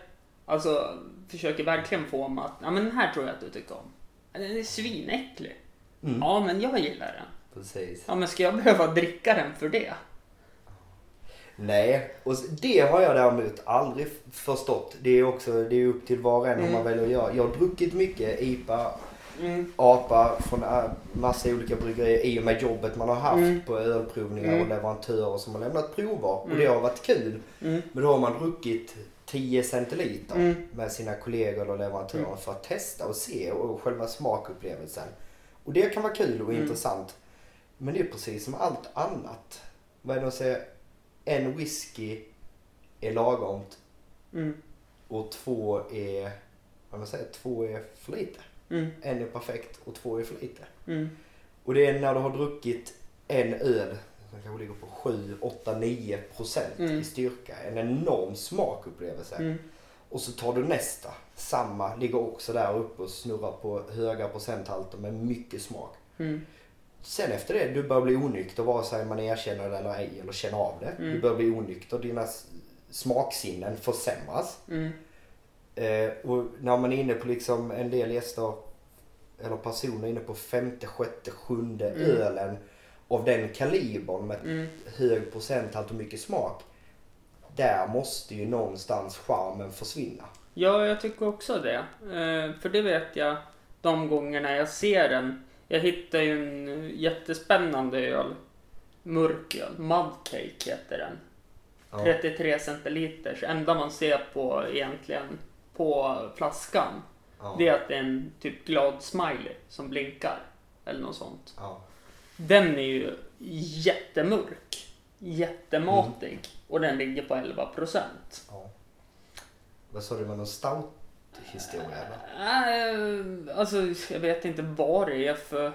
Alltså försöker verkligen få mig att, ja men den här tror jag att du tycker om. Den är svinäcklig. Mm. Ja, men jag gillar den. Precis. Ja, men ska jag behöva dricka den för det? Nej, och det har jag däremot aldrig förstått. Det är också det är upp till var och en Mm. man väljer att göra. Jag har druckit mycket IPA, Mm. APA från äh, massa olika bryggerier i och med jobbet man har haft Mm. på ölprovningar Mm. och leverantörer som har lämnat prover. Och Mm. det har varit kul. Mm. Men då har man druckit 10 centiliter Mm. med sina kollegor och leverantörer för att testa och se och själva smakupplevelsen. Och det kan vara kul och intressant. Men det är precis som allt annat. Vad är det de säger? En whisky är lagomt Mm. och två är, vad man säger, två är för lite. Mm. En är perfekt och två är för lite. Mm. Och det är när du har druckit en öl som kanske ligger på 7, 8, 9 procent Mm. i styrka. En enorm smakupplevelse. Mm. Och så tar du nästa. Samma, ligger också där uppe och snurrar på höga procenthalter med mycket smak. Mm. Sen efter det, du börjar bli onykter vare sig man erkänner det eller ej eller känner av det. Mm. Du börjar bli onykter, dina smaksinnen försämras. Mm. Eh, och när man är inne på liksom en del gäster eller personer inne på femte, sjätte, sjunde Mm. ölen av den kalibern med Mm. hög procenthalt och mycket smak. Där måste ju någonstans charmen försvinna. Ja, jag tycker också det. Eh, för det vet jag de gångerna jag ser den. Jag hittade ju en jättespännande öl. Mörköl. Mudcake heter den. Ja. 33 centiliters. Enda man ser på egentligen på flaskan. Ja. Det är att det är en typ glad smiley som blinkar. Eller något sånt. Ja. Den är ju jättemörk. Jättematig. Och den ligger på 11 procent. Ja. Vad sa du med någon stout historia eller? Äh, alltså, jag vet inte vad det är för...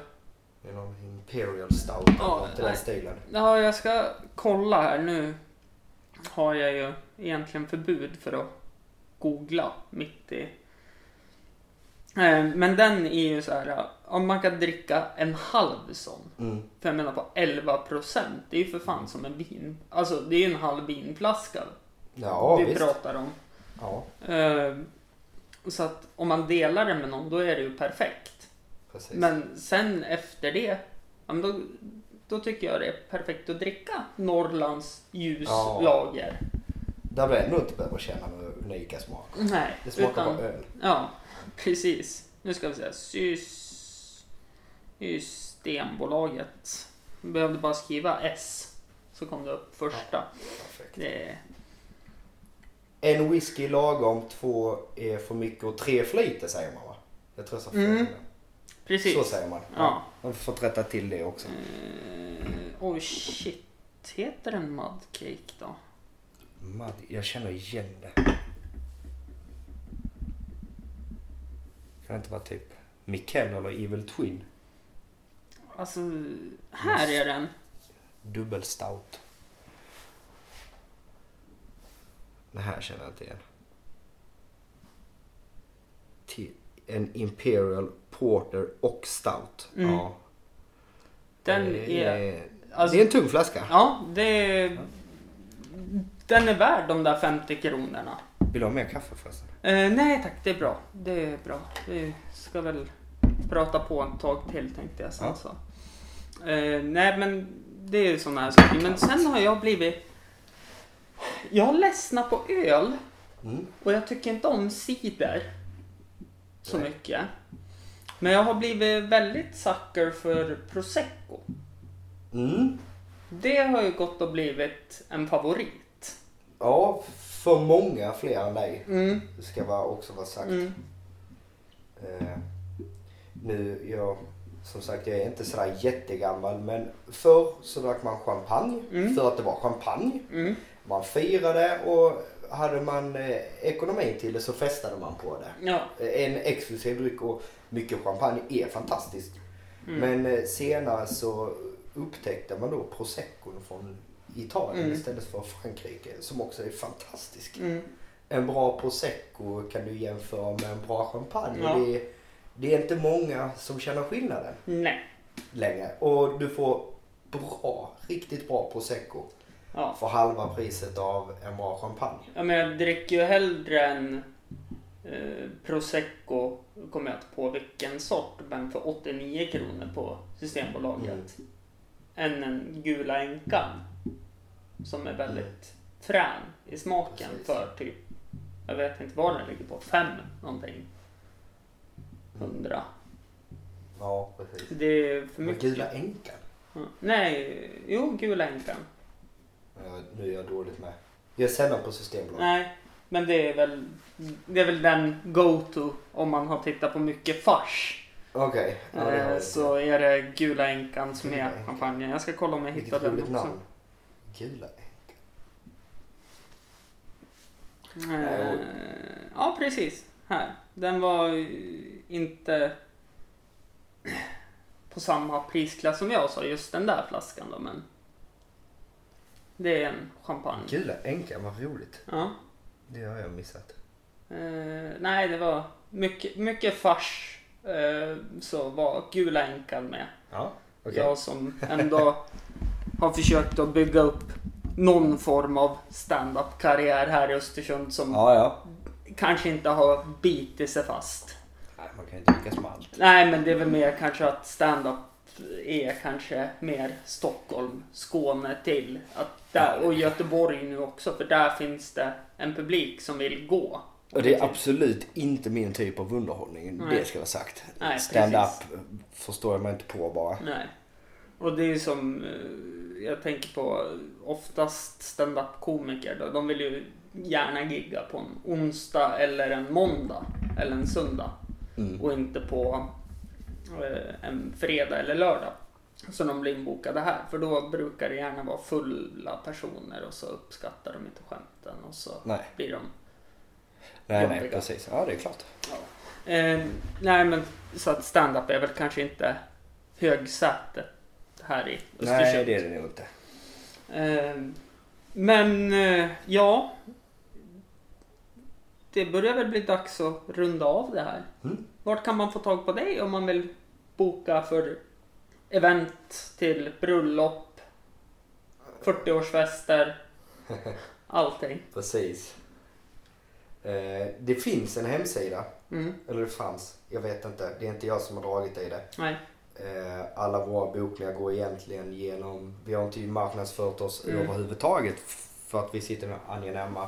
Det är någon Imperial Stout eller Ja, något i den stilen. Ja, jag ska kolla här nu. Har jag ju egentligen förbud för att googla mitt i... Eh, Men den är ju så här, om man kan dricka en halv sån. Mm. För jag menar på 11 procent, det är ju för fan som en vin. Alltså det är ju en halv vinflaska Ja, vi visst. pratar om. Ja, Eh, Så att om man delar det med någon, då är det ju perfekt. precis. Men sen efter det, ja, men då, då tycker jag det är perfekt att dricka Norrlands ljuslager. Där du ändå inte behöver känna någon unika smak. Nej, Det smakar utan, bara öl. ja, precis. Nu ska vi se. Sys, Systembolaget. Behövde bara skriva S. Så kom det upp första. Perfekt. Det En whisky lagom, två är för mycket och tre för lite säger man va? Jag tror jag sa fel. Mm. precis. Så säger man. Ja. Man har fått rätta till det också. Eh, Oj, shit. Heter den Mudcake då? Mad, jag känner igen det. Kan det inte vara typ Mikkel eller Evil Twin? Alltså, här är den. Dubbelstout. Det här känner jag inte igen. Till en Imperial Porter och Stout. Mm. Ja. Den det är... Alltså, det är en tung flaska. Ja, det är... Den är värd de där 50 kronorna. Vill du ha mer kaffe förresten? Eh, nej tack, det är bra. Det är bra. Vi ska väl prata på ett tag till tänkte jag sen Ja. så. Eh, nej men det är ju sådana här saker. Men sen har jag blivit... Jag har ledsnat på öl Mm. och jag tycker inte om cider så Nej. mycket. Men jag har blivit väldigt sucker för prosecco. Mm. Det har ju gått och blivit en favorit. Ja, för många fler än dig. Mm. Det ska vara, också vara sagt. Mm. Eh, nu, jag, som sagt, jag är inte sådär jättegammal men förr så drack man champagne Mm. för att det var champagne. Man firade och hade man eh, ekonomin till det så festade man på det. Ja. Eh, En exklusiv dryck och mycket champagne är fantastiskt. Mm. Men eh, senare så upptäckte man då proseccon från Italien Mm. istället för Frankrike som också är fantastisk. Mm. En bra prosecco kan du jämföra med en bra champagne. Ja. Det, är, det är inte många som känner skillnaden Nej. längre. Och du får bra, riktigt bra prosecco Ja. för halva priset av en bra champagne. ja, men jag dricker ju hellre en eh, prosecco, kommer jag inte på vilken sort, men för 89 kronor på Systembolaget. Än en Gula Änkan. Som är väldigt frän i smaken Precis. för typ, jag vet inte vad den ligger på, fem någonting. Hundra. Ja, precis. Det är för Men mycket. Gula änkan? Nej, jo Gula Änkan. Ja, nu är jag dåligt med. Jag är sällan på Systembolaget. Nej, men det är väl, det är väl den go-to om man har tittat på mycket fars. Okej. Ja, det har Eh, så är det Gula Änkan som Gula är Änkan. champagnen. Jag ska kolla om jag hittar den också. namn. Gula. Eh, ja, precis. Här. Den var inte på samma prisklass som jag sa, just den där flaskan då, men det är en champagne. Gula änkan, vad roligt. Ja. Det har jag missat. Eh, nej, det var mycket, mycket fars. Eh, så var Gula Änkan med. Ja, okej. Jag som ändå har försökt att bygga upp någon form av stand-up karriär här i Östersund som Ja, ja. kanske inte har bitit sig fast. Nej, man kan ju inte lyckas med allt. Nej, men det är väl mer kanske att stand-up är kanske mer Stockholm, Skåne till. Att där, och Göteborg nu också, för där finns det en publik som vill gå. Och det är absolut inte min typ av underhållning. Nej. Det ska vara sagt. Nej, Stand-up förstår jag mig inte på bara. Nej. Och det är som eh, jag tänker på oftast stand-up komiker då. De vill ju gärna gigga på en onsdag eller en måndag eller en söndag. Mm. Och inte på en fredag eller lördag. Så de blir inbokade här. För då brukar det gärna vara fulla personer och så uppskattar de inte skämten och så Nej. blir de Nej, nej, precis. Ja, det är klart. Eh, nej men så att stand-up är väl kanske inte högsätet här i Östersund. Nej, det är det nog inte. Eh, men eh, ja. Det börjar väl bli dags att runda av det här. Mm. Vart kan man få tag på dig om man vill boka för event till bröllop, 40-årsfester, allting. Precis. Eh, det finns en hemsida. Mm. Eller det fanns. Jag vet inte. Det är inte jag som har dragit i det. Nej. Eh, alla våra bokningar går egentligen genom... Vi har inte marknadsfört oss Mm. överhuvudtaget för att vi sitter med angenäma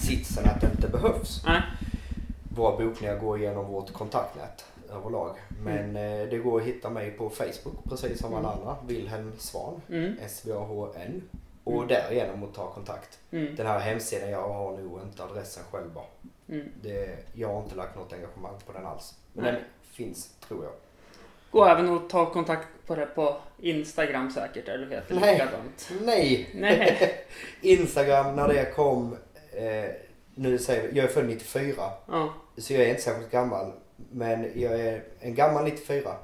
sitsen att det inte behövs. Nej. Våra bokningar går genom vårt kontaktnät överlag. Men eh, det går att hitta mig på Facebook precis som alla andra. Wilhelm Svan. Mm. S-V-A-H-N. Och därigenom att ta kontakt. Mm. Den här hemsidan jag har nu och inte adressen själv bara. Mm. Det, jag har inte lagt något engagemang på den alls. Men den finns, tror jag. Går även att ta kontakt på det på Instagram säkert, eller heter det Nej. likadant? Nej! Nej. Instagram när det kom, eh, nu säger vi, jag är född 94. Ja. Så jag är inte särskilt gammal. Men jag är en gammal 94.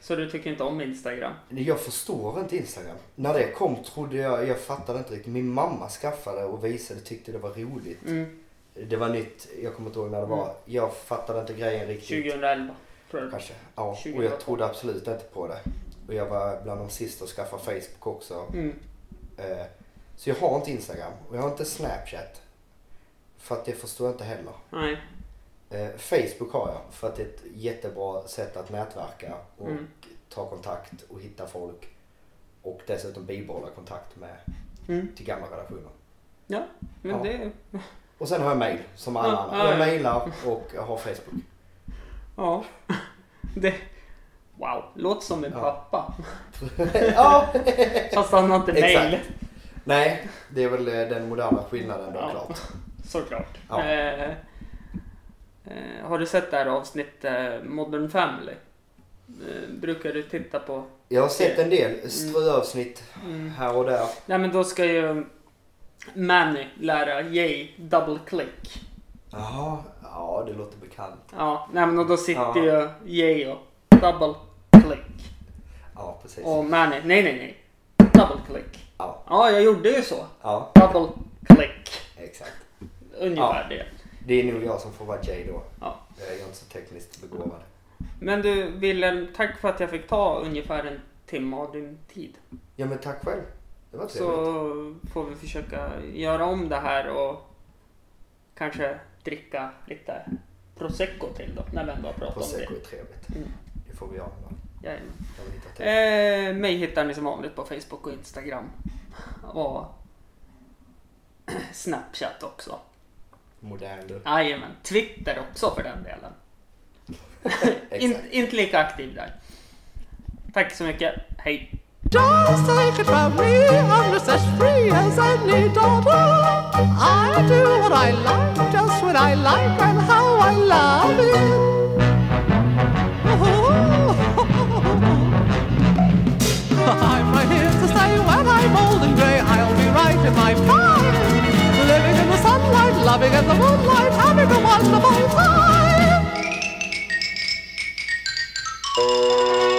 Så du tycker inte om Instagram? Jag förstår inte Instagram. När det kom trodde jag, jag fattade inte riktigt. Min mamma skaffade och visade tyckte det var roligt. Mm. Det var nytt, jag kommer inte ihåg när det var. Jag fattade inte grejen riktigt. 2011, tror jag. Kanske. Ja, och 2012. jag trodde absolut inte på det. Och jag var bland de sista att skaffa Facebook också. Mm. Eh, Så jag har inte Instagram och jag har inte Snapchat. För att det förstår jag inte heller. Nej. Eh, Facebook har jag för att det är ett jättebra sätt att nätverka och Mm. ta kontakt och hitta folk. Och dessutom bibehålla kontakt med Mm. till gamla relationer. Ja, men Ja. det... Och sen har jag mail som alla Ja, andra. ja, Jag ja. mailar och jag har Facebook. Ja. Det... Wow, låter som Ja. pappa. ja! Fast han har inte mail. Nej, det är väl eh, den moderna skillnaden då klart. Såklart. Ja. Eh, eh, har du sett det här avsnittet Modern Family? Eh, brukar du titta på? Jag har sett en del ströavsnitt Mm. här och där. Nej men då ska ju Manny lära Jay double click. Jaha, ja det låter bekant. Ja, nej men då sitter Ja. ju Jay och double click. Ja, precis. Och Manny, nej nej nej. Double click. Ja, Ja, jag gjorde ju så. ja, Double click. exakt. Ungefär det. Det är nog jag som får vara Jay då. Ja. Jag är inte så tekniskt begåvad. Men du Wilhelm, tack för att jag fick ta ungefär en timme av din tid. Ja men tack själv. Det var Så trevligt. får vi försöka göra om det här och kanske dricka lite prosecco till då, när vi ändå har pratat om Prosecco det. är trevligt. Mm. Det får vi göra. Jajamän. Eh, mig hittar ni som vanligt på Facebook och Instagram. Och Snapchat också modern. Jajamän. Twitter också för den delen. In, inte lika aktiv där. Tack så mycket. Hej! Just take it from me, I'm just as free as any daughter. I do what I like, just what I like, and how I love it. I'm right here to say when I'm old and grey, I'll be right in my prime. Having a the moonlight, having a wonderful time.